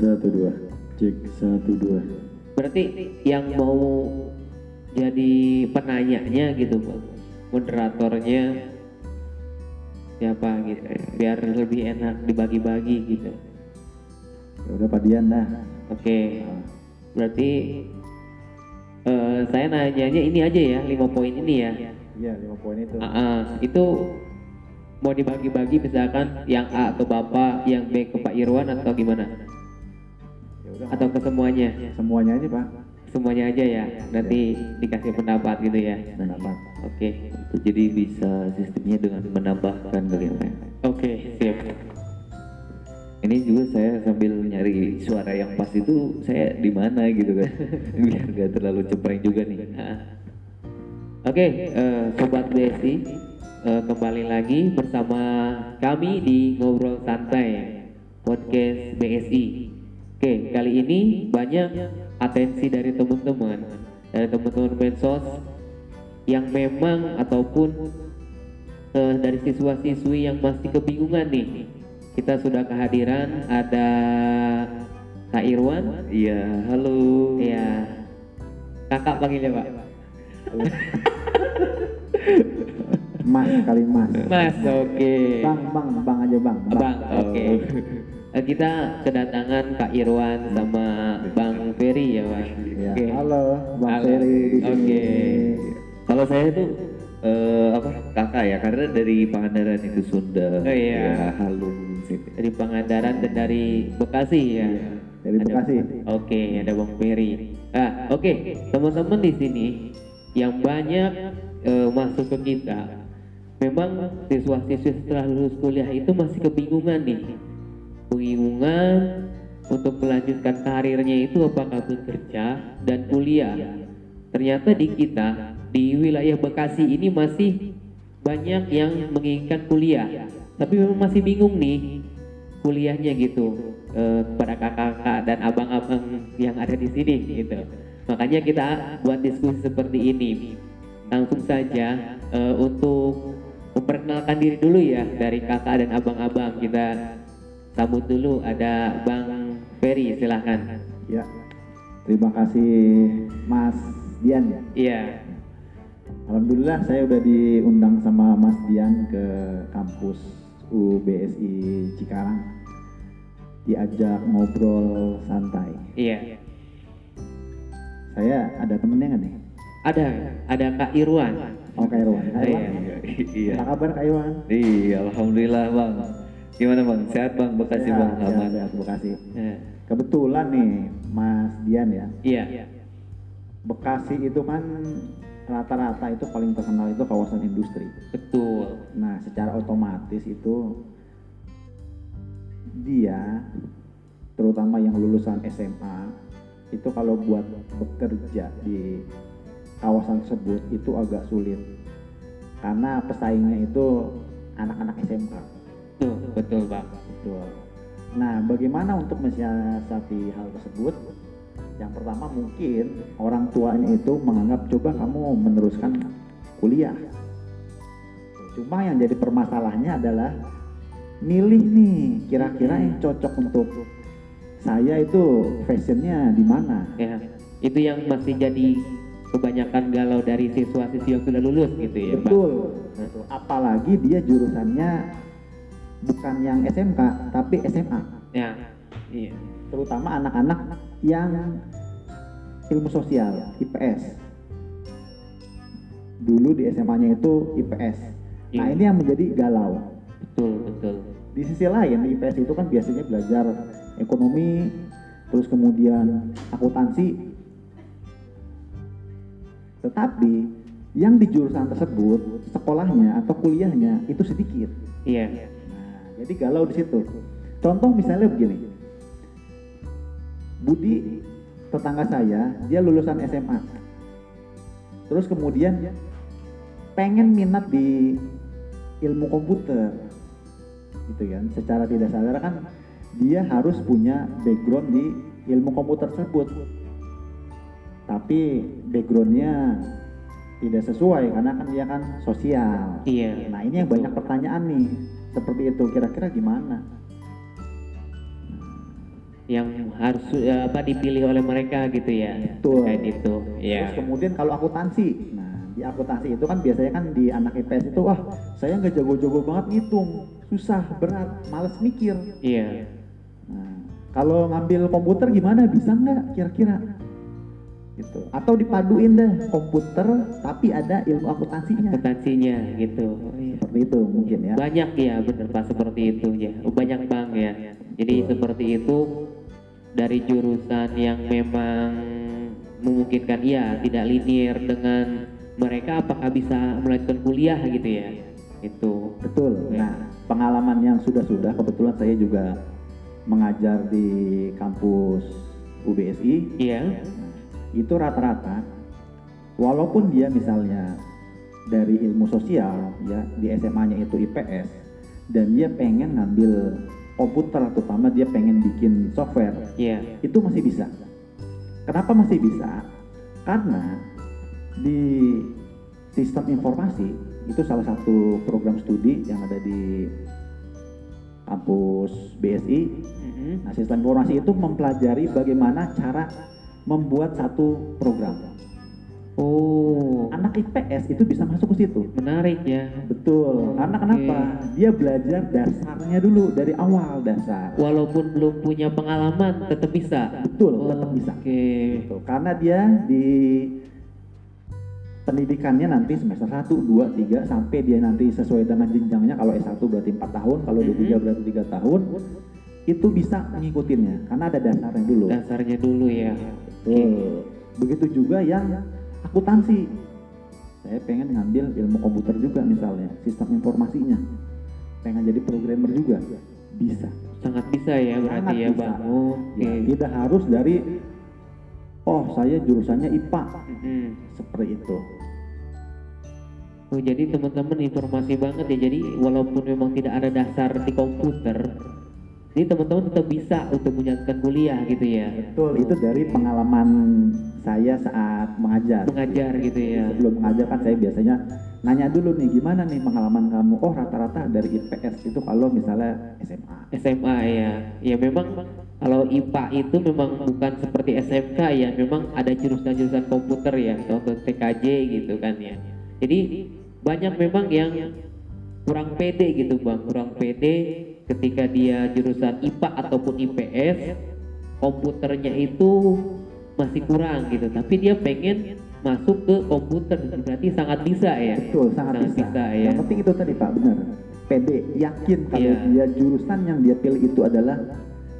satu dua. Cek satu dua. Berarti yang mau jadi penanyanya gitu moderatornya siapa gitu, biar lebih enak dibagi-bagi gitu. ya udah Pak Dian dah. Oke, berarti eh, saya nanyanya ini aja ya, lima poin ini ya. iya lima poin itu. Ah, ah, itu mau dibagi-bagi misalkan yang A ke Bapak, yang B ke Pak Irwan atau gimana? Atau ke semuanya? semuanya aja Pak Semuanya aja ya, nanti dikasih pendapat gitu ya. pendapat Oke, Jadi bisa sistemnya dengan menambahkan kali ya oke, siap. Ini juga saya sambil nyari suara yang pas itu saya di mana gitu kan. Biar gak terlalu cempreng juga nih. Oke, eh, sobat BSI, eh, kembali lagi bersama kami di ngobrol santai podcast BSI. Oke, kali ini banyak atensi dari teman-teman, dari teman-teman mensos yang memang ataupun eh, dari siswa-siswi yang masih kebingungan nih. Kita sudah kehadiran ada Kak Irwan, Iya, halo. ya kakak panggilnya Pak. Mas kali Mas Mas, oke. Bang Bang Bang aja Bang Bang, oke. Eh, Kita kedatangan Kak Irwan sama Bang Ferry ya, Bang. Ya, Oke. halo Bang Halo. Ferry. Oke. Kalau saya tuh eh, apa kakak ya karena dari Pangandaran itu Sunda. Oh, iya. Ya, halo sini. Dari Pangandaran dan dari Bekasi ya. Dari Ada- Bekasi. Oke, ada Bang Ferry. Ah, oke. Teman-teman di sini yang banyak eh, masuk ke kita, memang siswa-siswi setelah lulus kuliah itu masih kebingungan nih. Kebingungan untuk melanjutkan karirnya itu apakah bekerja dan kuliah. Ternyata di kita di wilayah Bekasi ini masih banyak yang menginginkan kuliah, tapi memang masih bingung nih kuliahnya gitu eh, kepada kakak-kakak dan abang-abang yang ada di sini gitu. Makanya kita buat diskusi seperti ini. Langsung saja eh, untuk memperkenalkan diri dulu ya dari kakak dan abang-abang kita sambut dulu ada Bang Ferry silahkan. Ya. Terima kasih Mas Dian ya. Iya. Alhamdulillah saya udah diundang sama Mas Dian ke kampus UBSI Cikarang. Diajak ngobrol santai. Iya. Saya ada temennya nggak nih? Ada ada Kak Irwan. Oh Kak Irwan. Kak Iya. Irwan. Iya. Apa kabar Kak Irwan? Iya, alhamdulillah bang. Gimana bang? Sehat bang? Bekasi Sehat, bang? sehat, Aman. sehat, Bekasi. Eh, Kebetulan nih Mas Dian ya. Iya. Bekasi itu kan rata-rata itu paling terkenal itu kawasan industri. Betul. Nah, secara otomatis itu dia terutama yang lulusan SMA itu kalau buat bekerja di kawasan tersebut itu agak sulit karena pesaingnya itu anak-anak SMK. Betul, betul Bang. Betul. Nah, bagaimana untuk mensiasati hal tersebut? Yang pertama mungkin orang tuanya itu menganggap coba kamu meneruskan kuliah. Cuma yang jadi permasalahannya adalah milih nih kira-kira yang cocok untuk saya itu fashionnya di mana. Ya, itu yang masih jadi kebanyakan galau dari siswa-siswi yang sudah lulus gitu ya. Betul. Betul. Apalagi dia jurusannya bukan yang SMK tapi SMA. Ya, iya. terutama anak-anak yang ilmu sosial IPS dulu di SMA-nya itu IPS nah Iya. ini yang menjadi galau Betul, betul. di sisi lain IPS itu kan biasanya belajar ekonomi terus kemudian akuntansi tetapi yang di jurusan tersebut sekolahnya atau kuliahnya itu sedikit Iya. Jadi galau di situ. Contoh misalnya begini. Budi tetangga saya, dia lulusan SMA. Terus kemudian pengen minat di ilmu komputer. Gitu kan. Secara tidak sadar kan dia harus punya background di ilmu komputer tersebut. Tapi backgroundnya tidak sesuai karena kan dia kan sosial. Iya. Nah ini yang banyak pertanyaan nih seperti itu kira-kira gimana? yang harus eh, apa dipilih oleh mereka gitu ya Betul. terkait itu ya Terus kemudian kalau akuntansi, nah di akuntansi itu kan biasanya kan di anak IPS itu wah saya nggak jago-jago banget ngitung, susah, berat, males mikir. iya Nah, kalau ngambil komputer gimana? Bisa nggak kira-kira? Gitu. Atau dipaduin deh komputer tapi ada ilmu akuntansinya. akuntansinya gitu Oh, iya. Seperti itu mungkin ya. banyak ya benar pak seperti itu ya Oh, banyak bang ya jadi seperti itu dari jurusan yang memang memungkinkan ya tidak linear dengan mereka apakah bisa melanjutkan kuliah gitu ya itu Betul. Nah, pengalaman yang sudah-sudah kebetulan saya juga mengajar di kampus UBSI iya itu rata-rata walaupun dia misalnya dari ilmu sosial ya di SMA-nya itu IPS dan dia pengen ngambil komputer terutama dia pengen bikin software iya itu masih bisa. Kenapa masih bisa? Karena di sistem informasi itu salah satu program studi yang ada di kampus BSI. Mhm. Nah, sistem informasi itu mempelajari bagaimana cara membuat satu program. oh Anak IPS itu bisa masuk ke situ. menarik ya Betul. Karena Oke. kenapa? Dia belajar dasarnya dulu dari awal dasar. walaupun belum punya pengalaman tetap bisa Betul, tetap bisa. oke Gitu. Karena dia di pendidikannya nanti semester 1, 2, 3 sampai dia nanti sesuai dengan jenjangnya kalau S1 berarti 4 tahun, kalau D3 Mhm. berarti 3 tahun itu bisa mengikutinya karena ada dasarnya dulu. dasarnya dulu ya Betul. Begitu juga yang akuntansi. Saya pengen ngambil ilmu komputer juga misalnya, sistem informasinya. Pengen jadi programmer juga. Bisa. sangat bisa ya berarti Sangat ya bisa. bang Oh, Ya, tidak harus dari oh saya jurusannya IPA Mhm. seperti itu. Oh jadi teman-teman informasi banget ya jadi walaupun memang tidak ada dasar di komputer ini teman-teman tetap bisa untuk menjalankan kuliah gitu ya. Betul, itu dari pengalaman saya saat mengajar. mengajar gitu ya. Sebelum mengajar kan saya biasanya nanya dulu nih gimana nih pengalaman kamu? Oh rata-rata dari IPS itu kalau misalnya SMA. SMA ya. Ya memang kalau IPA itu memang bukan seperti SMK ya. Memang ada jurusan-jurusan komputer ya contoh TKJ gitu kan ya. Jadi banyak memang yang kurang pede gitu bang. Kurang pede ketika dia jurusan IPA ataupun IPS komputernya itu masih kurang gitu tapi dia pengen masuk ke komputer berarti sangat bisa ya Betul, sangat, bisa. ya Yang penting itu tadi Pak, benar. PD yakin kalau Iya. dia jurusan yang dia pilih itu adalah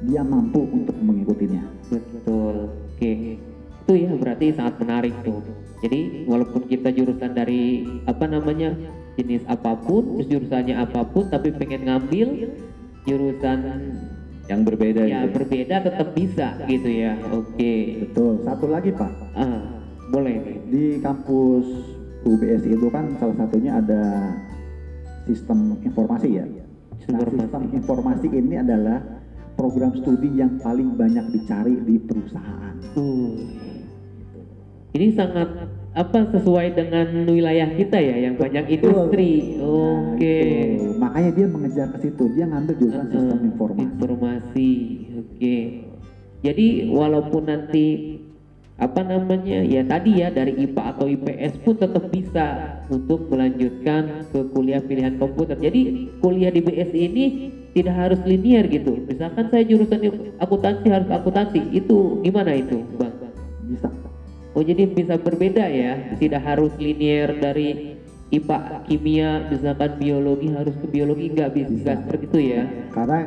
dia mampu untuk mengikutinya. Betul. Oke. Itu ya berarti sangat menarik tuh. Jadi walaupun kita jurusan dari apa namanya jenis apa pun, terus jurusannya apa pun, tapi pengen ngambil jurusan yang berbeda ya gitu. berbeda tetap bisa gitu ya. Oke. Betul. Satu lagi Pak, Ah, boleh di kampus UBSI itu kan salah satunya ada sistem informasi ya. Sistem Nah, informasi. sistem informasi ini adalah program studi yang paling banyak dicari di perusahaan. Uh. Ini sangat apa sesuai dengan wilayah kita ya yang banyak industri. Nah, Oke. itu. Makanya dia mengejar ke situ. Dia ngambil jurusan sistem Eh, informasi. informasi. Oke. Jadi walaupun nanti apa namanya ya tadi ya dari IPA atau IPS pun tetap bisa untuk melanjutkan ke kuliah pilihan komputer. Jadi kuliah di BSI ini tidak harus linear gitu. Misalkan saya jurusan akuntansi harus akuntansi. Itu gimana itu, Bang? Bisa. Oh jadi bisa berbeda ya, tidak harus linear dari IPA kimia, misalkan biologi harus ke biologi nggak bisa nggak seperti itu ya. Karena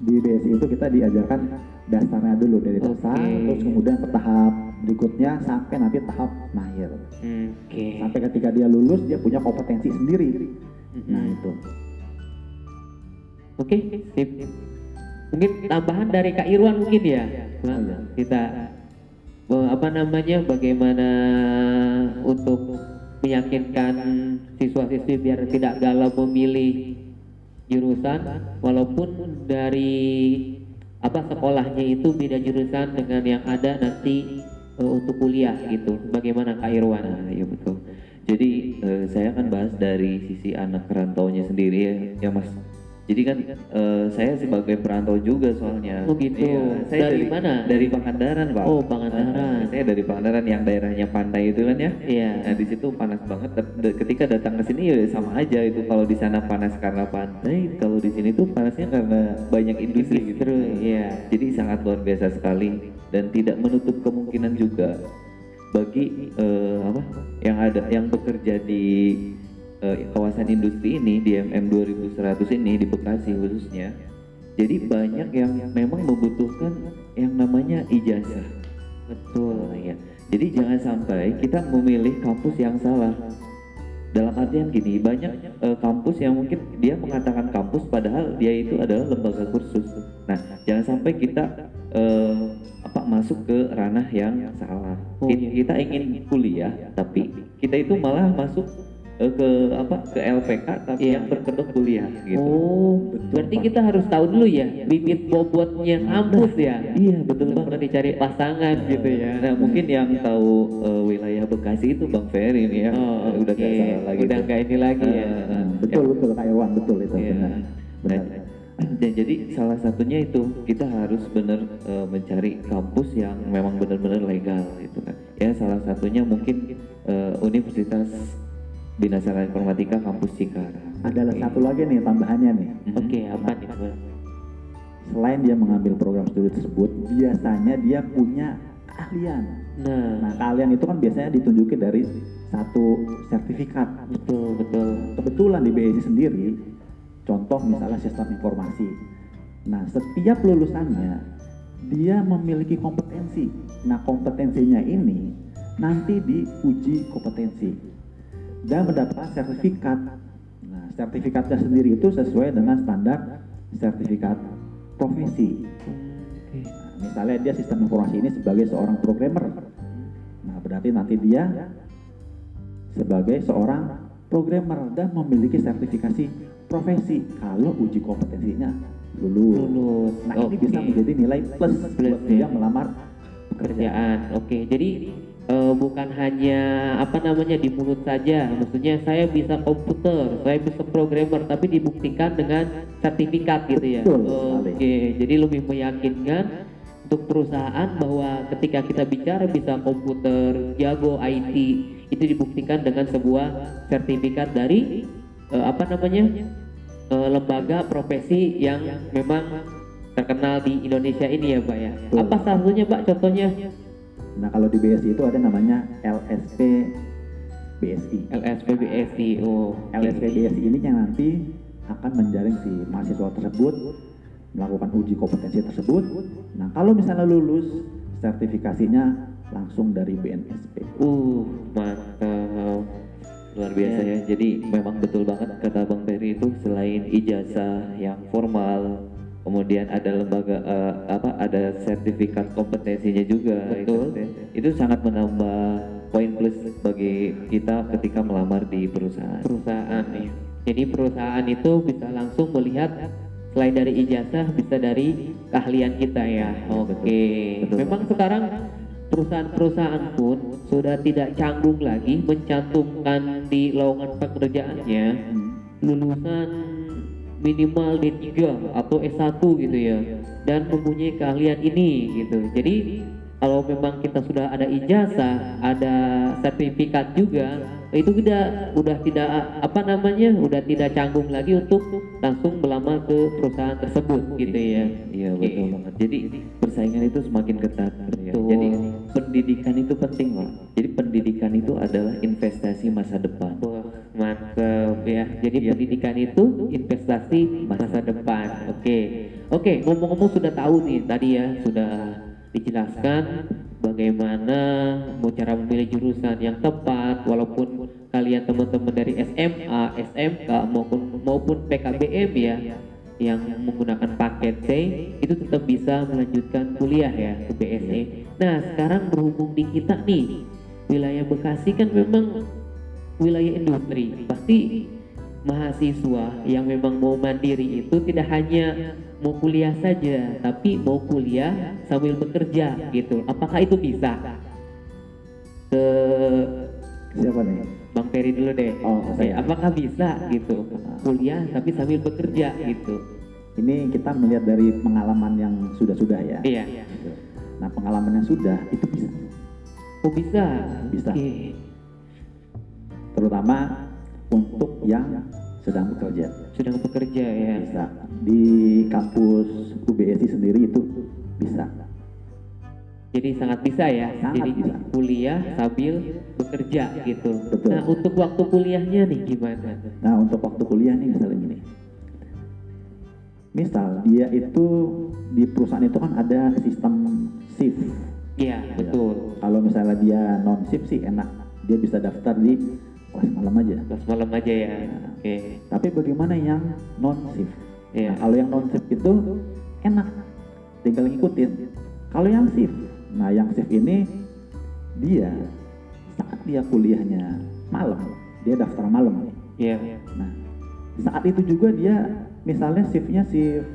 di BSI itu kita diajarkan dasarnya dulu dari dasar, Oke. terus kemudian ke tahap berikutnya sampai nanti tahap mahir. Oke. Sampai ketika dia lulus dia punya kompetensi sendiri. Nah itu. Oke, sip. Mungkin tambahan dari Kak Irwan mungkin ya, Bang? iya. kita apa namanya bagaimana untuk meyakinkan siswa-siswi biar tidak galau memilih jurusan walaupun dari apa sekolahnya itu beda jurusan dengan yang ada nanti eh, untuk kuliah gitu. Bagaimana Kak Irwan? Iya betul. Jadi eh, saya akan bahas dari sisi anak rantaunya sendiri ya, ya Mas. Jadi kan eh, saya sebagai perantau juga soalnya. Oh, gitu. Iya, saya Dari mana? Dari Pangandaran, Pak. Oh, Pangandaran. Eh, saya dari Pangandaran yang daerahnya pantai itu kan ya. Iya. Nah, di situ panas banget. Ketika datang ke sini ya sama aja itu kalau di sana panas karena pantai, kalau di sini tuh panasnya karena banyak industri gitu. Iya. Jadi sangat luar biasa sekali dan tidak menutup kemungkinan juga bagi eh, apa yang ada yang bekerja di eh, kawasan industri ini di MM 2100 ini di Bekasi khususnya. Jadi banyak yang memang membutuhkan yang namanya ijazah. Betul ya. Jadi jangan sampai kita memilih kampus yang salah. Dalam artian gini, banyak eh, kampus yang mungkin dia mengatakan kampus padahal dia itu adalah lembaga kursus. Nah, jangan sampai kita eh, apa masuk ke ranah yang salah. Oh, iya. Kita ingin kuliah, tapi kita itu malah masuk ke apa ke LPK tapi Iya. yang berkedok kuliah gitu. Oh, berarti kita harus tahu dulu ya bibit bobotnya kampus ya. Iya, betul Untuk banget. dicari pasangan gitu ya. Nah, mungkin yang tahu eh, wilayah Bekasi itu Bang Ferry nih ya. Oh, udah oke. nggak salah lagi. Udah tuh. nggak ini lagi ya. Eh, betul betul Kak Irwan betul itu Iya. benar. Benar. Nah, dan jadi salah satunya itu kita harus benar eh, mencari kampus yang memang benar-benar legal itu kan. Ya salah satunya mungkin eh, Universitas Bina Sarana Informatika kampus Cikarang. Ada Oke. satu lagi nih tambahannya nih. Mhm. Oke, apa nih? Selain dia mengambil program studi tersebut, biasanya dia punya keahlian. Nah, Nah, keahlian itu kan biasanya ditunjukin dari satu sertifikat. betul betul. Kebetulan di BSI sendiri, contoh misalnya sistem informasi. Nah, setiap lulusannya dia memiliki kompetensi. Nah, kompetensinya ini nanti diuji kompetensi dan mendapatkan sertifikat. Nah, sertifikatnya sendiri itu sesuai dengan standar sertifikat profesi. Nah, misalnya dia sistem informasi ini sebagai seorang programmer. Nah, berarti nanti dia sebagai seorang programmer dan memiliki sertifikasi profesi kalau uji kompetensinya lulus. Lulus. Nah, ini Oke. bisa menjadi nilai plus, Plus, buat ya. dia melamar pekerjaan. pekerjaan. Oke, jadi eh, bukan hanya apa namanya di mulut saja. Maksudnya saya bisa komputer, saya bisa programmer, tapi dibuktikan dengan sertifikat gitu ya. Oke, jadi lebih meyakinkan untuk perusahaan bahwa ketika kita bicara bisa komputer, jago IT, itu dibuktikan dengan sebuah sertifikat dari eh, apa namanya eh, lembaga profesi yang memang terkenal di Indonesia ini ya Pak ya. Apa salah satunya Pak contohnya? Nah, kalau di BSI itu ada namanya LSP BSI. LSP BSI. Oh. LSP BSI ini yang nanti akan menjaring si mahasiswa tersebut melakukan uji kompetensi tersebut. Nah, kalau misalnya lulus, sertifikasinya langsung dari BNSP. Uh, mantap. luar biasa ya. Jadi memang betul banget kata Bang Ferry itu selain ijazah yang formal, kemudian ada lembaga eh, apa ada sertifikat kompetensinya juga. Betul. Itu, itu sangat menambah poin plus bagi kita ketika melamar di perusahaan. Perusahaan nih. Jadi perusahaan itu bisa langsung melihat selain dari ijazah bisa dari keahlian kita ya. Oke. Betul. Memang sekarang perusahaan-perusahaan pun sudah tidak canggung lagi mencantumkan di lowongan pekerjaannya lulusan minimal D3 atau S1 gitu ya dan mempunyai keahlian ini gitu. Jadi kalau memang kita sudah ada ijazah, ada sertifikat juga, itu tidak udah tidak apa namanya, udah tidak canggung lagi untuk langsung melamar ke perusahaan tersebut gitu ya. Iya betul banget. Jadi persaingan itu semakin ketat. gitu ya. Betul. Jadi pendidikan itu penting pak. Jadi pendidikan itu adalah investasi masa depan. Wah, mantap ya. Jadi Iya. pendidikan itu investasi masa depan. Oke. Oke, ngomong-ngomong sudah tahu nih tadi ya, sudah dijelaskan bagaimana mau cara memilih jurusan yang tepat walaupun kalian teman-teman dari SMA, SMK maupun maupun PKBM ya yang menggunakan paket C itu tetap bisa melanjutkan kuliah ya ke BSE. Nah, sekarang berhubung di kita nih wilayah Bekasi kan memang wilayah industri pasti mahasiswa yang memang mau mandiri itu tidak hanya mau kuliah saja tapi mau kuliah sambil bekerja gitu apakah itu bisa ke Siapa nih? Bang Ferry dulu deh. Oh, Oke, apakah bisa gitu kuliah tapi sambil bekerja gitu? Ini kita melihat dari pengalaman yang sudah-sudah ya. Iya. Gitu. Nah pengalaman yang sudah itu bisa, Oh bisa. Bisa. Oke. Terutama untuk yang sedang bekerja. Sedang bekerja ya. Bisa di kampus UBSI sendiri itu bisa. Jadi sangat bisa ya. Sangat Jadi bisa. kuliah sambil bekerja gitu. Betul. Nah untuk waktu kuliahnya nih gimana? Nah untuk waktu kuliah nih misalnya gini. Misal dia itu di perusahaan itu kan ada sistem shift. Iya betul. Kalau misalnya dia non shift sih enak, dia bisa daftar di kelas malam aja. Kelas malam aja ya. Nah. Oke. Tapi bagaimana yang non shift? Iya. Nah, kalau yang non shift itu enak, tinggal ngikutin. Kalau yang shift, nah yang shift ini dia saat dia kuliahnya malam, dia daftar malam. Iya. Nah saat itu juga dia misalnya shiftnya shift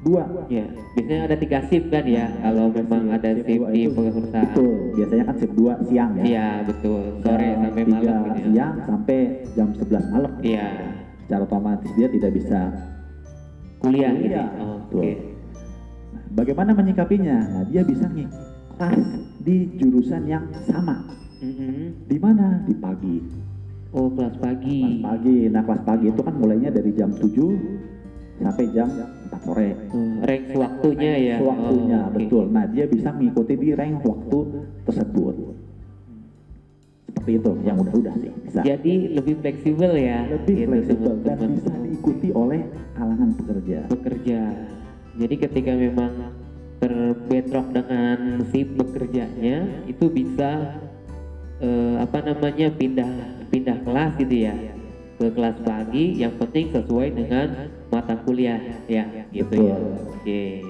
dua. Iya. Biasanya ada tiga shift kan ya. Kalau memang Shift- ada shift dua di perusahaan. Betul, biasanya kan shift 2 siang ya. Iya betul. Sore Jam sampai tiga malam gitu. ya. siang sampai jam 11 malam. Iya. Secara otomatis dia tidak bisa Kuliah gitu. Kuliah. Oh, Betul. Oke. Nah, bagaimana menyikapinya? Nah, dia bisa nih kelas di jurusan yang sama. Mhm. Di mana? Di pagi. Oh kelas pagi. Kelas pagi. Nah, kelas pagi itu kan mulainya dari jam 7 sampai jam 4 sore. Hmm, range waktunya ya. Waktunya Oh, betul. Nah, dia bisa mengikuti di rank waktu tersebut. Seperti itu, yang udah-udah sih bisa. Jadi lebih fleksibel ya. Lebih gitu, fleksibel dan bisa diikuti oleh kalangan pekerja. bekerja. Jadi ketika memang terbentrok dengan si bekerjanya itu bisa eh, apa namanya pindah pindah kelas gitu ya ke kelas pagi yang penting sesuai dengan mata kuliah ya gitu ya. Oke.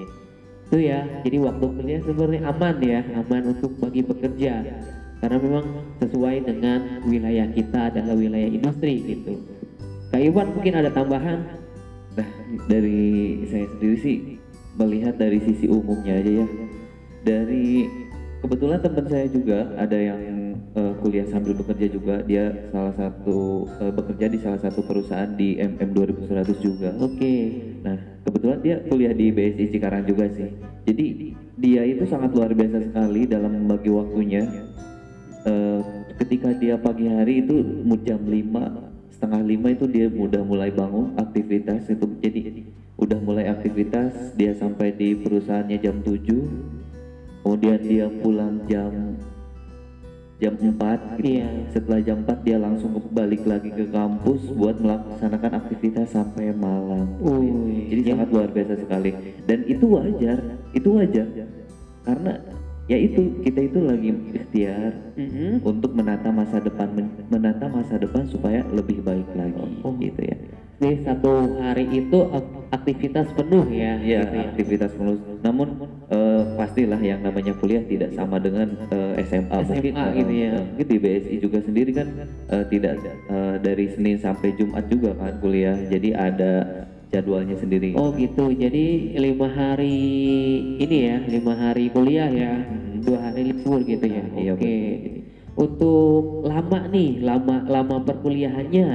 Itu ya. Jadi waktu kuliah sebenarnya aman ya, aman untuk bagi pekerja. Karena memang sesuai dengan wilayah kita adalah wilayah industri gitu. Kak Iwan mungkin ada tambahan? Nah, dari saya sendiri sih melihat dari sisi umumnya aja ya. Dari kebetulan teman saya juga ada yang eh, kuliah sambil bekerja juga. Dia salah satu eh, bekerja di salah satu perusahaan di MM 2100 juga. Oke. Nah, kebetulan dia kuliah di BSI Cikarang juga sih. Jadi dia itu sangat luar biasa sekali dalam membagi waktunya. Eh, ketika dia pagi hari itu jam 5 setengah lima itu dia udah mulai bangun aktivitas itu jadi udah mulai aktivitas dia sampai di perusahaannya jam 7 kemudian dia pulang jam jam 4 gitu. Iya. setelah jam 4 dia langsung balik lagi ke kampus buat melaksanakan aktivitas sampai malam Wih, jadi sangat luar biasa sekali dan itu wajar itu wajar karena ya itu kita itu lagi ikhtiar Mhm. untuk menata masa depan men- menata masa depan supaya lebih baik lagi Oh. gitu ya Jadi satu hari itu ak- aktivitas penuh ya. ya gitu ya. aktivitas penuh namun eh, pastilah yang namanya kuliah tidak sama dengan eh, SMA, mungkin SMA eh, gitu ya. eh, mungkin di BSI juga sendiri kan eh, tidak eh, dari Senin sampai Jumat juga kan kuliah jadi ada jadwalnya sendiri Oh gitu. Jadi lima hari ini ya, lima hari kuliah ya, dua hari libur gitu ya. Iya, Oke. Untuk lama nih, lama lama perkuliahannya,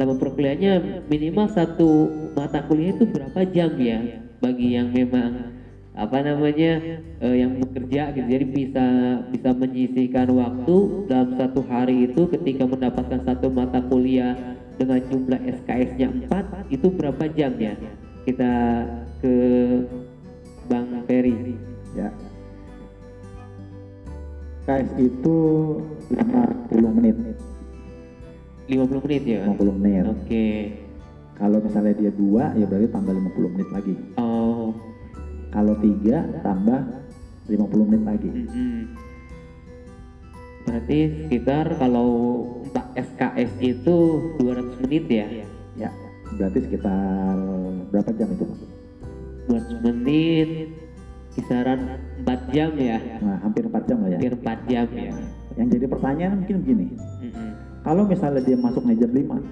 lama perkuliahannya minimal satu mata kuliah itu berapa jam ya? Bagi yang memang apa namanya eh, yang bekerja gitu jadi bisa bisa menyisihkan waktu dalam satu hari itu ketika mendapatkan satu mata kuliah dengan jumlah SKS-nya 4 itu berapa jam ya kita ke Bang Ferry Ya. KS itu 50 menit, 50 menit ya 50 menit. oke Kalau misalnya dia dua, ya berarti tambah 50 menit lagi. oh Kalau tiga, tambah 50 menit lagi. mm-mm. Berarti sekitar kalau 4 SKS itu 200 menit ya Ya, berarti sekitar berapa jam itu? 200 menit kisaran 4 jam ya Nah, hampir 4 jam lah ya. hampir 4 jam ya Yang jadi pertanyaan mungkin begini. Mm-mm. Kalau misalnya dia masuknya jam 5,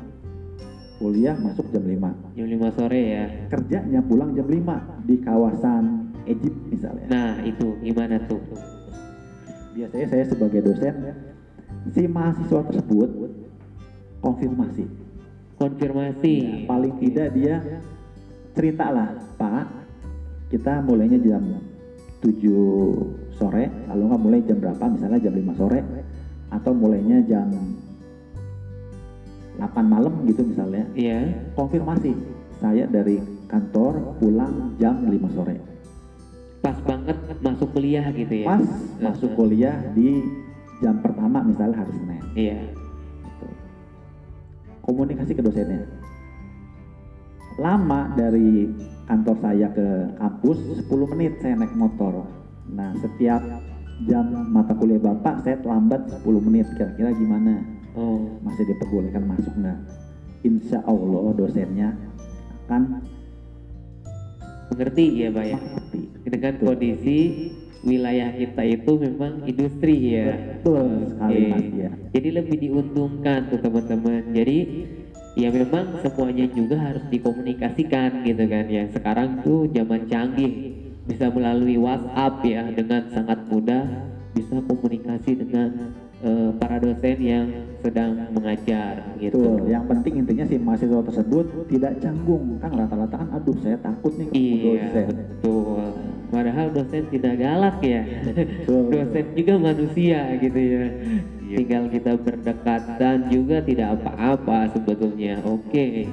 kuliah masuk jam 5, jam 5 sore ya kerjanya pulang jam 5 di kawasan Egypt misalnya. nah itu gimana tuh Biasanya saya sebagai dosen, si mahasiswa tersebut konfirmasi. Konfirmasi. Ya, paling tidak dia cerita lah, Pak, kita mulainya jam 7 sore, lalu nggak mulai jam berapa, misalnya jam 5 sore, atau mulainya jam 8 malam gitu misalnya. Iya. Konfirmasi, saya dari kantor pulang jam 5 sore. Pas banget masuk kuliah gitu ya. Pas masuk kuliah di jam pertama misalnya hari Senin. Iya. Gitu. Komunikasi ke dosennya. Lama dari kantor saya ke kampus 10 menit saya naik motor. Nah, setiap jam mata kuliah Bapak saya terlambat 10 menit kira-kira gimana? Oh. Masih diperbolehkan masuk nggak? Insya Allah dosennya akan Mengerti ya, Pak ya. Dengan kondisi wilayah kita itu memang industri ya. Betul sekali Oke. Mas ya. Jadi lebih diuntungkan tuh teman-teman. Jadi ya memang semuanya juga harus dikomunikasikan gitu kan ya. Sekarang tuh zaman canggih bisa melalui WhatsApp ya dengan sangat mudah bisa komunikasi dengan eh, para dosen yang sedang mengajar gitu. Betul. Yang penting intinya si mahasiswa tersebut tidak canggung. Kan rata-rata kan aduh saya takut nih ketemu Iya dosen. betul. Padahal dosen tidak galak ya. Dosen juga manusia gitu ya. Tinggal kita berdekatan juga tidak apa-apa sebetulnya. Oke.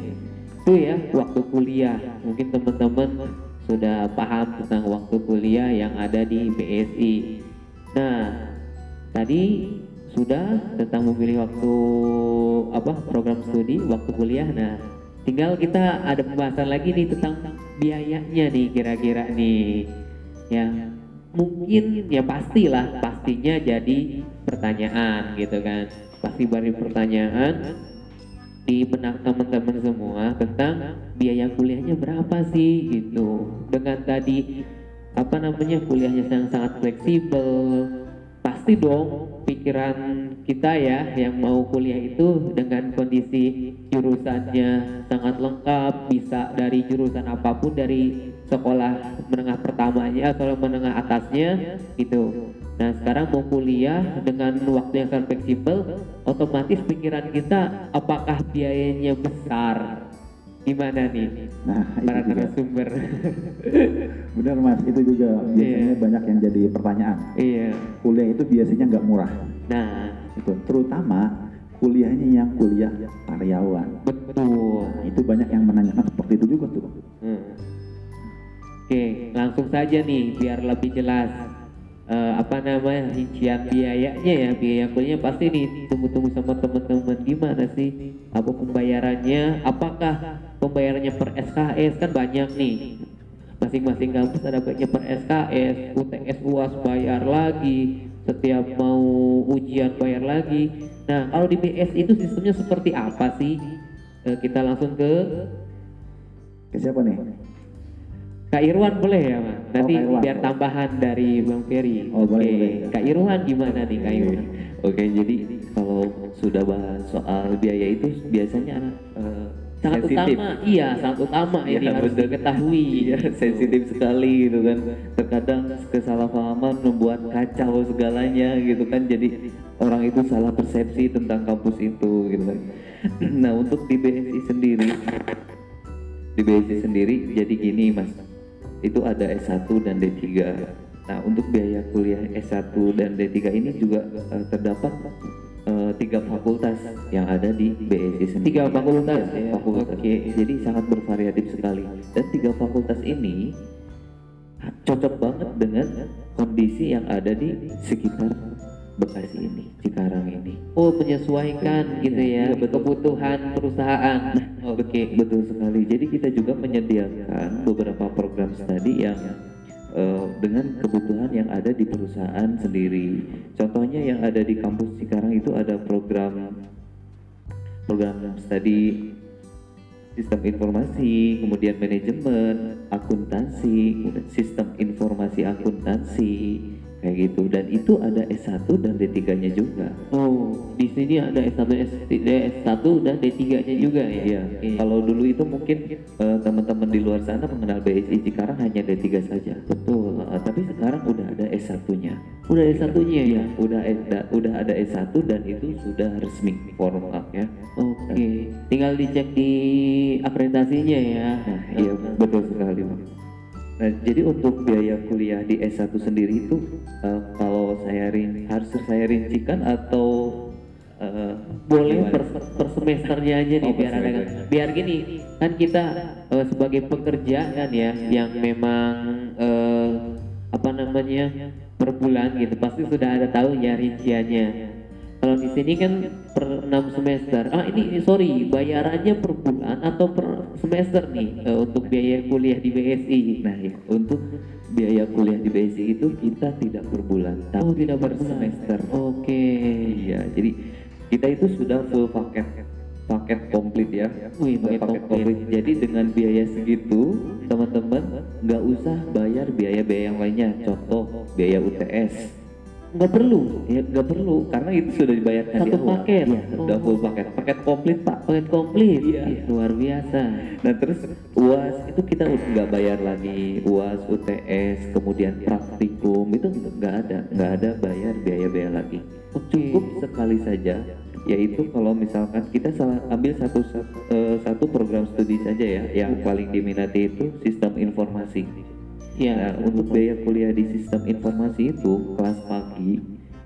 Itu ya waktu kuliah. Mungkin teman-teman sudah paham tentang waktu kuliah yang ada di BSI. Nah, tadi sudah tentang memilih waktu apa program studi waktu kuliah. Nah, tinggal kita ada pembahasan lagi nih tentang biayanya nih kira-kira nih. Ya, mungkin ya pastilah pastinya jadi pertanyaan gitu kan. Pasti beri pertanyaan di benak teman-teman semua tentang biaya kuliahnya berapa sih gitu dengan tadi apa namanya kuliahnya yang sangat fleksibel pasti dong pikiran kita ya yang mau kuliah itu dengan kondisi jurusannya sangat lengkap bisa dari jurusan apa pun dari sekolah menengah pertamanya atau menengah atasnya gitu. Nah sekarang mau kuliah dengan waktu yang sangat fleksibel otomatis pikiran kita apakah biayanya besar gimana nih Nah, para narasumber Benar Mas, itu juga biasanya Iya. banyak yang jadi pertanyaan. iya Kuliah itu biasanya nggak murah. nah Itu terutama kuliahnya yang kuliah karyawan. betul Nah, itu banyak yang menanyakan seperti itu juga tuh. Hmm. Oke, langsung saja nih biar lebih jelas eh, apa namanya rincian biayanya ya biaya kuliahnya pasti nih tunggu-tunggu sama teman-teman gimana sih apa pembayarannya apakah pembayarannya per SKS kan banyak nih masing-masing kampus ada banyak per SKS UTS UAS bayar lagi setiap mau ujian bayar lagi nah kalau di BS itu sistemnya seperti apa sih Eh, kita langsung ke Ke siapa nih? Kak Irwan boleh ya Mas? Nanti Kak Irwan, biar boleh. tambahan dari Bang Ferry. Oh, Oke. boleh. Kak Irwan gimana nih Kak Irwan? Oke, jadi kalau sudah bahas soal biaya itu biasanya eh, Sangat sensitif. utama, iya sangat utama Iya, ini harus betul. diketahui. Iya, sensitif sekali gitu kan. Terkadang kesalahpahaman membuat kacau segalanya gitu kan. Jadi orang itu salah persepsi tentang kampus itu gitu kan. Nah, untuk di BSI sendiri di BSI sendiri jadi gini Mas. Itu ada S1 dan D3. Nah, untuk biaya kuliah S1 dan D3 ini juga eh, terdapat eh, tiga fakultas yang ada di BSI sendiri. Tiga fakultas Ya, ya. fakultas. Oke. Jadi sangat bervariatif sekali. Dan tiga fakultas ini cocok banget dengan kondisi yang ada di sekitar Bekasi ini, Cikarang ini. Oh menyesuaikan gitu ya Iya, betul. kebutuhan perusahaan. Oke. Betul sekali. Jadi kita juga menyediakan beberapa program studi yang eh, dengan kebutuhan yang ada di perusahaan sendiri. Contohnya yang ada di kampus Cikarang itu ada program program studi sistem informasi, kemudian manajemen, akuntansi, kemudian sistem informasi akuntansi, kayak gitu. Dan itu ada S1 dan D3-nya juga. Oh di sini ada S1, S1 dan D3-nya juga ya. Iya, Oke. kalau dulu itu mungkin eh, teman-teman di luar sana mengenal BSI Cikarang hanya D3 saja. Betul. Eh, tapi sekarang udah ada S1-nya. Udah S1-nya ya. Iya, udah S- da- udah ada S1 dan itu sudah resmi formal ya. Oke. Oke, tinggal dicek di akreditasinya ya. Nah, iya betul sekali Pak. Nah, jadi untuk biaya kuliah di S1 sendiri itu eh, kalau saya rin harus saya rincikan atau eh, Boleh per, per semesternya aja nih Oh, biar ada semester. biar gini kan kita eh, sebagai pekerja kan ya yang memang eh, apa namanya per bulan gitu pasti sudah ada tahu ya rinciannya. Kalau di sini kan per 6 semester. Ah ini sorry bayarannya per bulan atau per semester nih eh, untuk biaya kuliah di BSI. Nah, ya, untuk biaya kuliah di BSI itu kita tidak per bulan, tapi Oh tidak per semester. Oke. Iya, jadi kita itu sudah full paket paket komplit ya. Wih, Sudah paket komplit. Jadi dengan biaya segitu, teman-teman nggak usah bayar biaya-biaya yang lainnya. Contoh biaya UTS. Nggak perlu. Ya nggak perlu karena itu sudah dibayarkan di Satu awal. paket. Iya, sudah full paket. Paket komplit pak. Paket komplit. Iya. Ih, luar biasa. Nah terus UAS itu kita udah nggak bayar lagi UAS, UTS, kemudian praktikum itu nggak ada, nggak ada bayar biaya-biaya lagi. Cukup sekali saja, yaitu kalau misalkan kita salah ambil satu eh, satu program studi saja ya, yang paling diminati itu sistem informasi. Iya. Nah untuk biaya kuliah di sistem informasi itu kelas pagi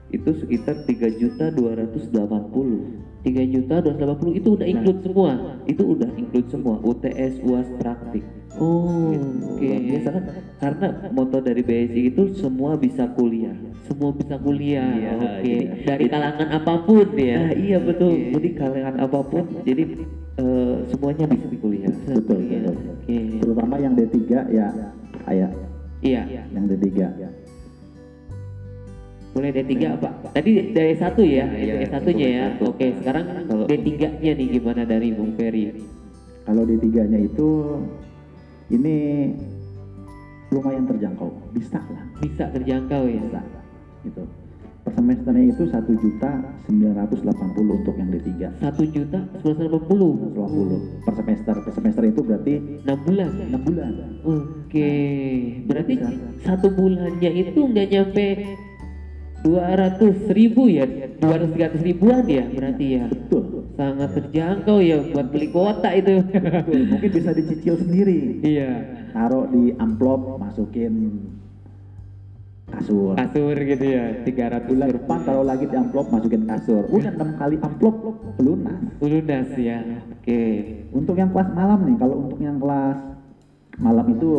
itu sekitar tiga juta dua ratus delapan puluh. 3 juta 280 itu udah include semua. Itu udah include semua UTS, UAS, praktik. Oh, Gitu. oke. Luar biasa kan? Karena moto dari BSI itu semua bisa kuliah. Semua bisa kuliah. Iya, oke. jadi- Dari kalangan apa pun ya. Nah, iya betul. Oke. Jadi kalangan apa pun, jadi eh, semuanya bisa kuliah. Betul, kuliah. betul. Oke. Terutama yang D3 ya kayak Iya. yang D3. Mulai D3 apa? Tadi dari satu ya, Iya, itu S1-nya ya. satu. Oke, sekarang Kalau- D3-nya nih gimana dari Bung Ferry? Kalau D3-nya itu ini lumayan terjangkau, bisa lah, Bisa terjangkau ya. bisa. Gitu. Per semesternya itu satu juta sembilan ratus delapan puluh untuk yang D3. 1 juta 180 180 per semester. Per semester itu berarti 6 bulan. 6 bulan. Oke, berarti satu bulannya itu nggak nyampe 200 ribu ya, 200 300 ribuan ya berarti ya. Betul. Sangat terjangkau ya buat beli kuota itu. Betul. Mungkin bisa dicicil sendiri. Iya. Taruh di amplop, masukin kasur. Kasur gitu ya, 300 Bulan per depan taruh lagi di amplop, masukin kasur. Udah enam kali amplop lunas. lunas ya. Oke. Untuk yang kelas malam nih, kalau untuk yang kelas malam itu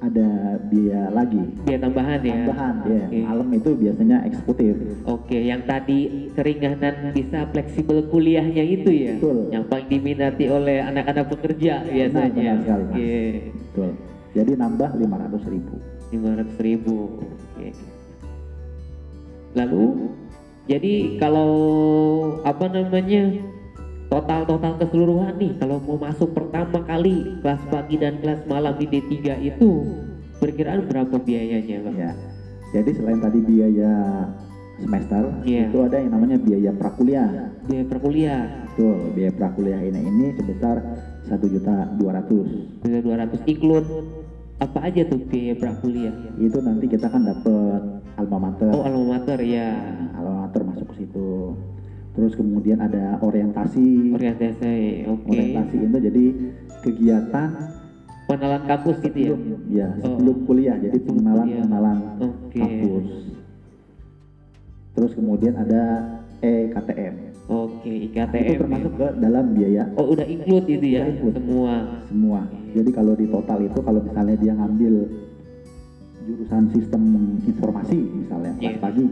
ada biaya lagi. Biaya tambahan ya. Tambahan ya. Oke. Malam itu biasanya eksekutif. Oke, yang tadi keringanan bisa fleksibel kuliahnya itu ya, Betul. yang paling diminati oleh anak-anak pekerja biasanya. benar sekali, Mas. Oke, Betul. Jadi nambah 500 ribu. Lima ratus ribu. Oke. Lalu, jadi kalau apa namanya total total keseluruhan nih, kalau mau masuk pertama kali kelas pagi dan kelas malam di D3 itu perkiraan berapa biayanya, bang? Ya. Jadi selain tadi biaya semester, Iya. itu ada yang namanya biaya prakuliah. Biaya perkuliah. Betul, biaya prakuliah ini ini sebesar satu juta dua ratus. 200 include apa aja tuh biaya prakuliah? Itu nanti kita kan dapat alma mater. Oh, alma mater ya. Nah, alma mater masuk ke situ. Terus kemudian ada orientasi. Orientasi, oke. Orientasi itu jadi kegiatan Pengenalan kampus gitu ya. sebelum ya Oh. sebelum kuliah. Jadi pengenalan kuliah. pengenalan Oke. kampus. Terus kemudian ada E EKTM. Oke, Itu IKTM. termasuk ke dalam biaya Oh, udah include itu ya include. semua. semua. Jadi kalau di total itu kalau misalnya dia ngambil jurusan sistem informasi misalnya kelas Iya. pagi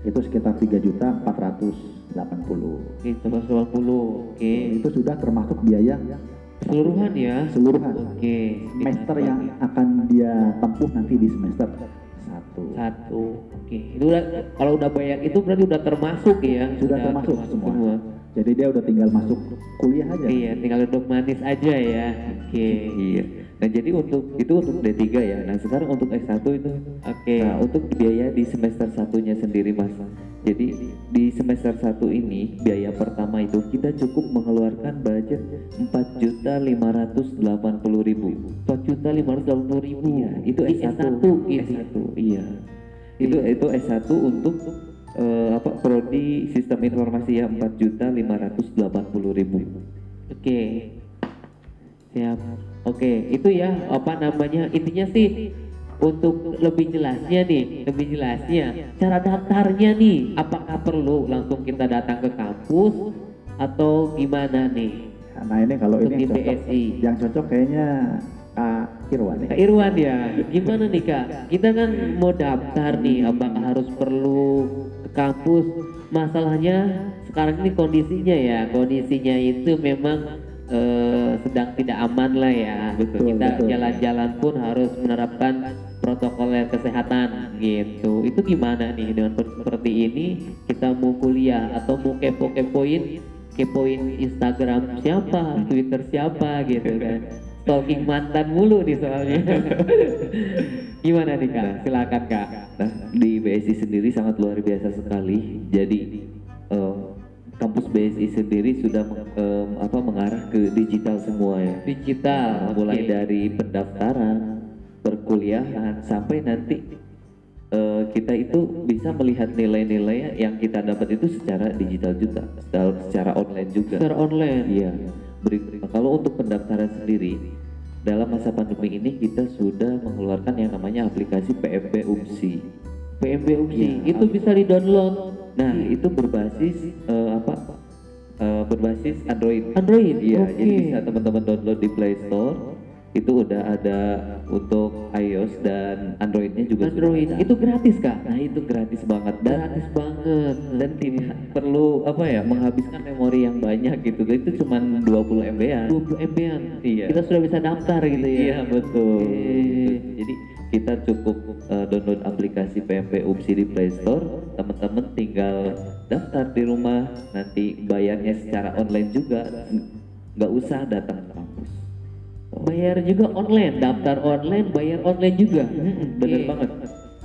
itu sekitar 3 juta 480. Oke, 180. Oke. Itu sudah termasuk biaya Keseluruhan ya. keseluruhan Oke. semester yang akan dia tempuh nanti di semester satu. satu. Oke. Itu udah kalau udah bayar itu berarti udah termasuk ya. Sudah termasuk semua. Jadi dia udah tinggal masuk kuliah aja. Iya, tinggal duduk manis aja ya. Oke. Iya. Nah jadi untuk itu untuk D3 ya. Nah sekarang untuk S1 itu Oke. Nah, untuk biaya di semester satunya sendiri mas. Jadi di semester satu ini biaya pertama itu kita cukup mengeluarkan budget empat juta lima ratus delapan puluh ribu. 4 juta 580 ribu. Iya, itu Di S1. S1 gitu. S1, iya. Itu itu S1 untuk eh, apa prodi sistem informasi ya empat juta lima ratus delapan puluh ribu. Oke. Siap. Oke, itu ya apa namanya? Intinya sih untuk lebih jelasnya nih, lebih jelasnya cara daftarnya nih, apakah perlu langsung kita datang ke kampus atau gimana nih? Nah ini kalau Untuk ini yang di cocok, yang cocok kayaknya Irwan ya. Kak Irwan ya, gimana nih Kak? Kita kan mau daftar nih, apakah harus perlu ke kampus? Masalahnya sekarang ini kondisinya ya, kondisinya itu memang eh, sedang tidak aman lah ya. Betul, Kita jalan-jalan pun harus menerapkan protokol kesehatan gitu. Itu gimana nih dengan seperti ini? Kita mau kuliah atau mau kepo-kepoin, kepoin Instagram siapa, Twitter siapa gitu kan? Stalking mantan mulu nih soalnya. Gimana nih kak? Silakan kak. Nah, di BSI sendiri sangat luar biasa sekali. Jadi eh, kampus BSI sendiri sudah em, apa mengarah ke digital semua ya. Digital. Mulai oke. dari pendaftaran, perkuliahan sampai nanti eh, kita itu bisa melihat nilai-nilai yang kita dapat itu secara digital juga, secara, secara online juga. Secara online. Iya. Beri- kalau untuk pendaftaran sendiri dalam masa pandemi ini kita sudah mengeluarkan yang namanya aplikasi PMB UMSI. PMB UMSI. Iya. Itu bisa di-download. Nah, itu berbasis eh, apa? Eh, berbasis Android. Android. Iya, Oke. jadi bisa teman-teman download di Play Store. Itu udah ada untuk iOS dan Androidnya juga sudah Android. ada. Itu gratis kak. Nah, itu gratis banget dan Gratis banget. dan tidak perlu apa ya menghabiskan memori yang banyak gitu. Itu cuma 20 MB -an. 20 MB-an. Iya. Kita sudah bisa daftar gitu ya. Iya betul. Oke. Jadi kita cukup uh, download aplikasi PMP UPSI di Play Store. Teman-teman tinggal daftar di rumah. Nanti bayarnya secara online juga. Nggak usah datang. Bayar juga online, daftar online, bayar online juga. Bener Oke. banget.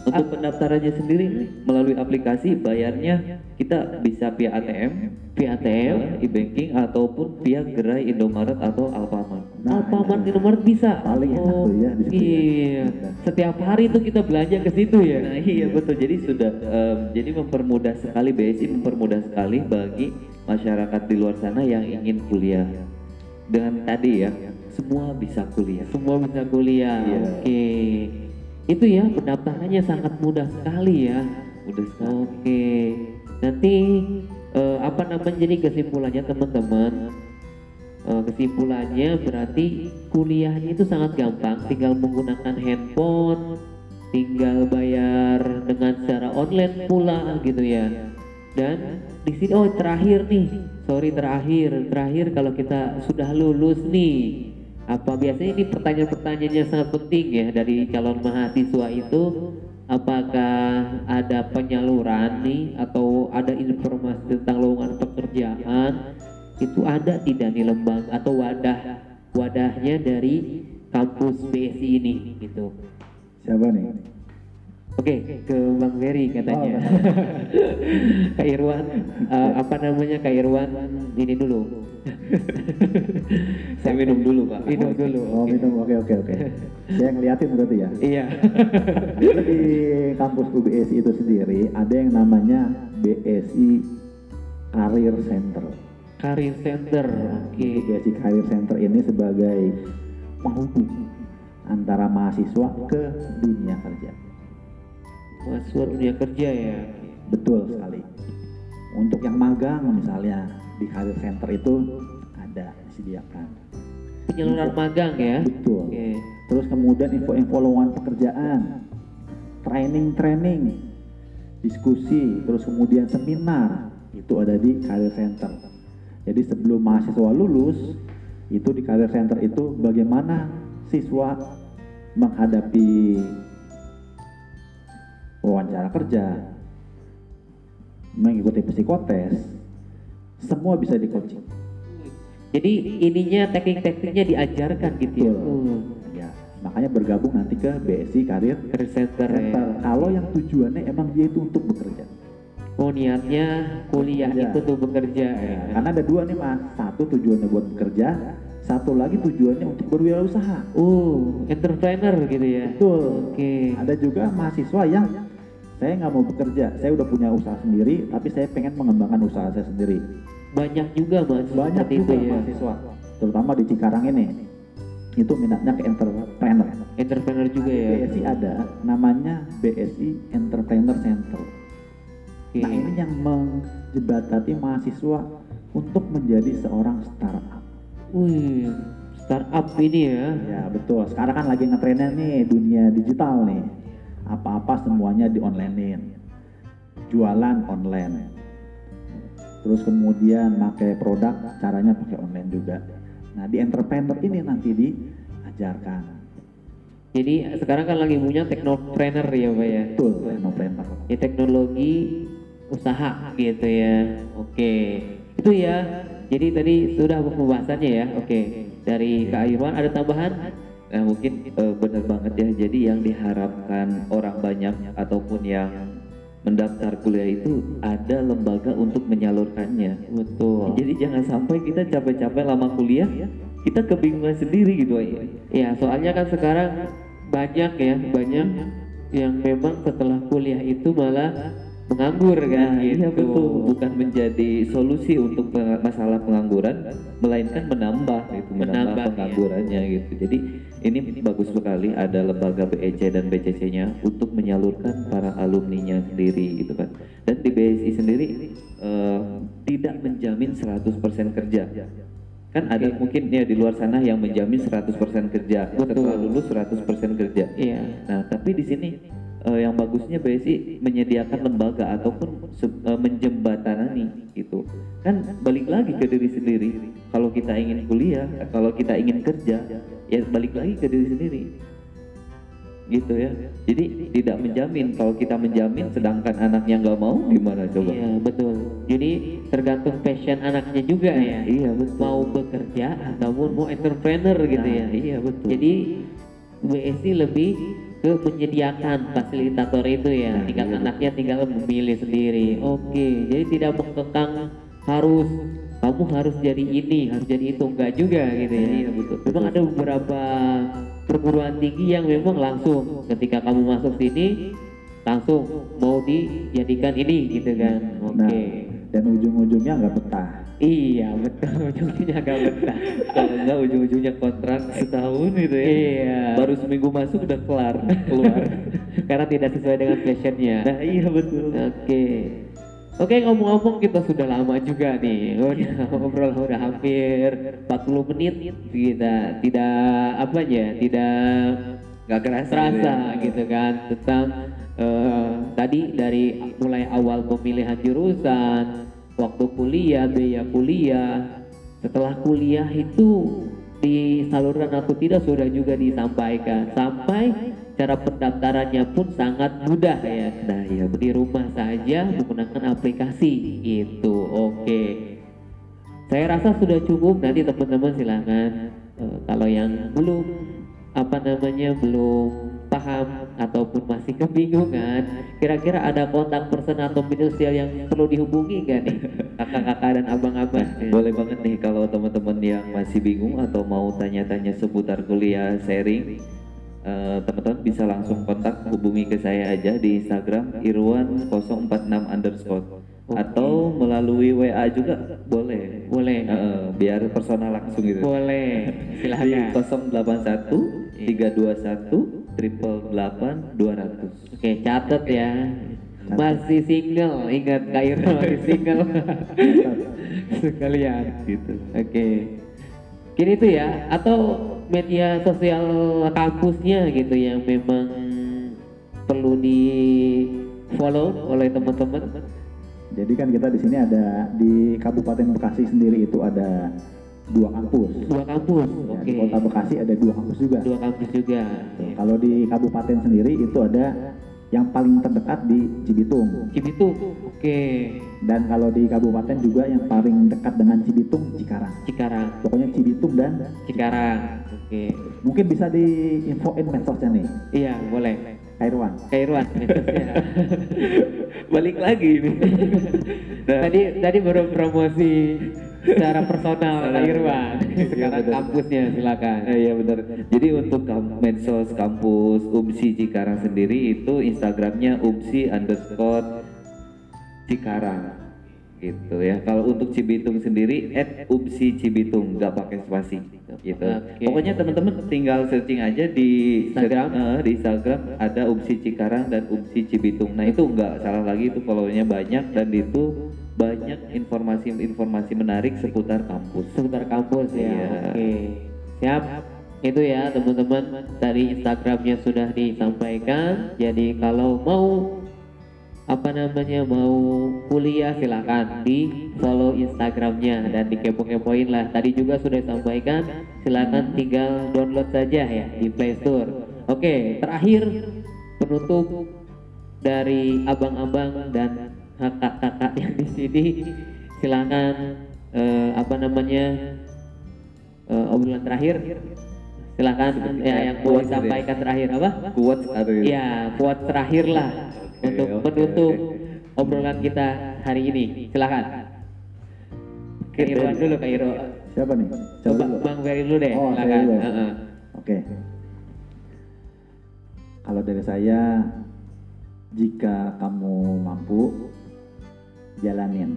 Untuk pendaftarannya sendiri melalui aplikasi bayarnya kita bisa via ATM, Via ATM, e-banking ataupun via gerai Indomaret atau Alfamart. Nah, Alfamart itu. di nomor bisa. Paling enak tuh ya di situ ya. Iya. Setiap hari tuh kita belanja ke situ ya. Nah iya betul jadi sudah em, jadi mempermudah sekali BSI mempermudah sekali bagi masyarakat di luar sana yang ingin kuliah dengan tadi ya semua bisa kuliah. Semua bisa kuliah. Iya. Oke. Itu ya pendaftarannya sangat mudah sekali ya. Udah sekali. Oke. Nanti eh, apa namanya jadi kesimpulannya teman-teman? Eh, kesimpulannya berarti kuliahnya itu sangat gampang, tinggal menggunakan handphone, tinggal bayar dengan secara online pula gitu ya. Dan di sini oh terakhir nih, sorry terakhir, terakhir kalau kita sudah lulus nih, apa biasanya ini pertanyaan-pertanyaan yang sangat penting ya dari calon mahasiswa itu apakah ada penyaluran nih atau ada informasi tentang lowongan pekerjaan itu ada tidak nih lembaga atau wadah wadahnya dari kampus BSI ini gitu. Siapa nih? Oke, ke Bang Ferry katanya. Oh, Kak Irwan, eh, apa namanya Kak Irwan? Ini dulu. Saya minum dulu pak. Minum dulu. Oh oke. minum, oke oke oke. Saya ngeliatin berarti ya. Iya. Jadi di kampus UBSI itu sendiri ada yang namanya BSI Career Center. Career Center. Oke. Jadi BSI Career Center ini sebagai penghubung antara mahasiswa ke dunia kerja. Mahasiswa dunia kerja ya. Betul sekali. Untuk yang magang misalnya di Career Center itu ada disediakan. Penyaluran magang ya. Betul. Oke. Terus kemudian info-info lowongan pekerjaan, training-training, diskusi, terus kemudian seminar itu ada di Career Center. Jadi sebelum mahasiswa lulus, itu di Career Center itu bagaimana siswa menghadapi wawancara kerja, mengikuti psikotes, semua bisa di coaching. Jadi ininya teknik-tekniknya diajarkan gitu ya. Hmm. Ya, makanya bergabung nanti ke BSI Career Center ya. Center. Kalau yang tujuannya emang dia itu untuk bekerja. Oh niatnya kuliah Bekerja. itu tuh bekerja ya. Karena ada dua nih mas, satu tujuannya buat bekerja, satu lagi tujuannya untuk berwirausaha. Oh, entrepreneur gitu ya. Betul. Oke. Ada juga mahasiswa yang saya nggak mau bekerja, saya udah punya usaha sendiri, tapi saya pengen mengembangkan usaha saya sendiri. Banyak juga mas Banyak juga itu ya. mahasiswa. terutama di Cikarang ini itu minatnya ke entrepreneur. Entrepreneur juga ya. BSI ada namanya BSI Entrepreneur Center. Oke. Nah ini yang menjembatani mahasiswa untuk menjadi seorang startup. Wih, startup ini ya. Ya betul. Sekarang kan lagi ngetrennya nih dunia digital nih. Apa-apa semuanya di onlinein. Jualan online. Terus kemudian pakai produk caranya pakai online juga. Nah di entrepreneur ini nanti diajarkan. Jadi sekarang kan lagi punya teknopreneur ya Pak ya. Betul, entrepreneur. Ya teknologi usaha gitu ya. Oke. Itu ya. Jadi tadi sudah pembahasannya ya. Oke. Dari Kak Irwan ada tambahan? Nah mungkin eh, benar banget ya. Jadi yang diharapkan orang banyak ataupun yang mendaftar kuliah itu ada lembaga untuk menyalurkannya. Betul. Jadi jangan sampai kita capek-capek lama kuliah, kita kebingungan sendiri gitu. Ya, soalnya kan sekarang banyak ya, banyak yang memang setelah kuliah itu malah menganggur kan Nah, gitu. iya betul, bukan menjadi solusi untuk masalah pengangguran, melainkan menambah itu, menambah, Menambah, penganggurannya gitu. Jadi ini bagus sekali ada lembaga BEC dan BCC-nya untuk menyalurkan para alumninya sendiri gitu kan. Dan di BSI sendiri eh, tidak menjamin 100% kerja. Kan ada mungkin ya di luar sana yang menjamin 100% kerja, setelah lulus 100% kerja. Iya. Nah, tapi di sini eh, yang bagusnya BSI menyediakan lembaga ataupun eh, menjembatani gitu. Kan balik lagi ke diri sendiri. Kalau kita ingin kuliah, kalau kita ingin kerja, ya balik lagi ke diri sendiri. Gitu ya. Jadi tidak menjamin. Kalau kita menjamin, sedangkan anaknya nggak mau, gimana coba? Iya, betul. Jadi tergantung passion anaknya juga ya. Iya betul. Mau bekerja ataupun mau entrepreneur gitu ya. Nah, Iya betul. Jadi BSI lebih ke menyediakan fasilitator itu ya. Nah, tinggal iya. anaknya tinggal memilih sendiri. Oke, jadi tidak mengekang harus kamu harus jadi ini, harus jadi itu enggak juga gitu ya. Iya, betul, Memang betul. ada beberapa perguruan tinggi yang memang langsung ketika kamu masuk sini langsung mau dijadikan ini gitu kan. Oke. Nah, dan ujung-ujungnya nggak betah. Iya betul ujungnya agak betah. Kalau nggak ujung-ujungnya kontrak setahun gitu ya. Iya. Baru seminggu masuk udah kelar, keluar. Karena tidak sesuai dengan passionnya. nah iya betul. Oke. Oke ngomong-ngomong kita sudah lama juga nih. Udah ngobrol udah hampir 40 menit kita tidak apa ya, tidak Nggak kerasa. terasa gitu ya. gitu kan tentang eh, tadi dari mulai awal pemilihan jurusan, waktu kuliah, biaya kuliah, setelah kuliah itu di saluran atau tidak sudah juga disampaikan sampai cara pendaftarannya pun sangat mudah ya. Nah betul. Di rumah saja menggunakan aplikasi gitu. Oke. Saya rasa sudah cukup. Nanti teman-teman silakan eh, kalau yang belum apa namanya belum paham ataupun masih kebingungan, kira-kira ada kontak person atau sosial yang perlu dihubungi nggak nih kakak-kakak dan abang-abang? Boleh banget nih kalau teman-teman yang masih bingung atau mau tanya-tanya seputar kuliah sharing, eh, teman-teman bisa langsung kontak hubungi ke saya aja di Instagram irwan046 underscore atau melalui WA juga boleh. Boleh, Eh, biar personal langsung gitu. boleh. Di Silakan. 081 321 triple 200. Oke, catat ya. Masih single, ingat Kairo masih single. Sekalian. Gitu. Oke. Kini itu ya, atau media sosial kampusnya gitu yang memang perlu di follow oleh teman-teman. Jadi kan kita di sini ada di Kabupaten Bekasi sendiri itu ada dua kampus. Dua kampus, Ya, oke. Di Kota Bekasi ada dua kampus juga. Dua kampus juga. Kalau di kabupaten sendiri itu ada yang paling terdekat di Cibitung. Cibitung, oke. Dan kalau di kabupaten juga yang paling dekat dengan Cibitung Cikarang. Cikarang, Pokoknya Cibitung dan Cikarang, oke. mungkin bisa diinfoin medsosnya nih, Iya, boleh. Kairwan. Medsosnya. Balik lagi ini. Nah, tadi tadi baru promosi secara personal Kak Irwan. Iya, Sekarang betul. kampusnya silakan. Eh, Iya benar. Jadi untuk kam- medsos kampus UMSI Cikarang sendiri itu Instagramnya UMSI underscore Cikarang gitu ya. Kalau untuk Cibitung sendiri at Ubsi Cibitung nggak pakai spasi gitu. Oke. Pokoknya teman-teman tinggal searching aja di Instagram. eh, di Instagram ada Ubsi Cikarang dan Ubsi Cibitung. Nah itu nggak salah lagi itu follow-nya banyak dan itu banyak informasi-informasi menarik seputar kampus. seputar kampus ya. Iya. Oke. Siap. Itu ya teman-teman dari Instagramnya sudah disampaikan. Jadi kalau mau apa namanya mau kuliah silakan di follow Instagramnya dan dikepo-kepoin lah. Tadi juga sudah disampaikan. Silakan tinggal download saja ya di Play Store. Oke, terakhir penutup dari abang-abang dan kakak-kakak yang di sini silakan eh, apa namanya eh, obrolan terakhir silakan ya yang mau Quotes ya. disampaikan terakhir apa ada ya? buat terakhir lah untuk oke, menutup oke. obrolan kita hari ini silakan Kak Irwan dulu Kak Irwan Siapa nih? Coba Bang. Bang Ferry dulu deh Oh, silakan dulu. Heeh. Oke. Kalau dari saya, jika kamu mampu, jalanin.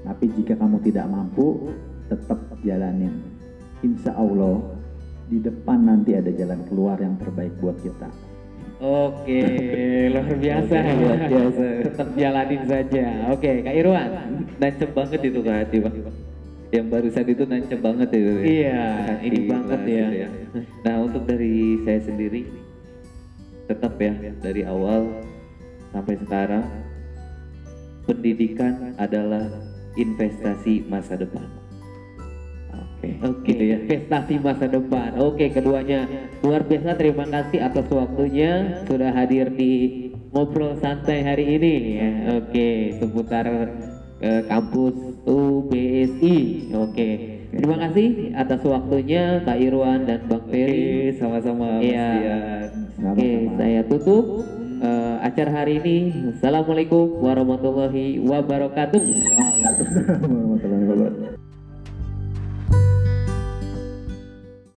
Tapi jika kamu tidak mampu, tetap jalanin. Insya Allah, di depan nanti ada jalan keluar yang terbaik buat kita. Oke, luar biasa. Oke, luar biasa. Tetap jalanin saja. Oke, Kak Irwan. nancep banget itu ke hati bang yang barusan itu nancep banget itu ya. Iya, hati ini banget ya. gitu nah untuk dari saya sendiri tetap ya dari awal sampai sekarang pendidikan adalah investasi masa depan oke Oke, gitu ya investasi masa depan. Oke, keduanya luar biasa. Terima kasih atas waktunya sudah hadir di ngobrol santai hari ini. Ya. Oke, seputar eh, kampus UBSI. Oke, terima kasih atas waktunya Kak Irwan dan Bang Ferry. sama-sama Mas Iya. Dian. Oke, saya tutup eh, acara hari ini. Assalamualaikum warahmatullahi wabarakatuh. Warahmatullahi wabarakatuh.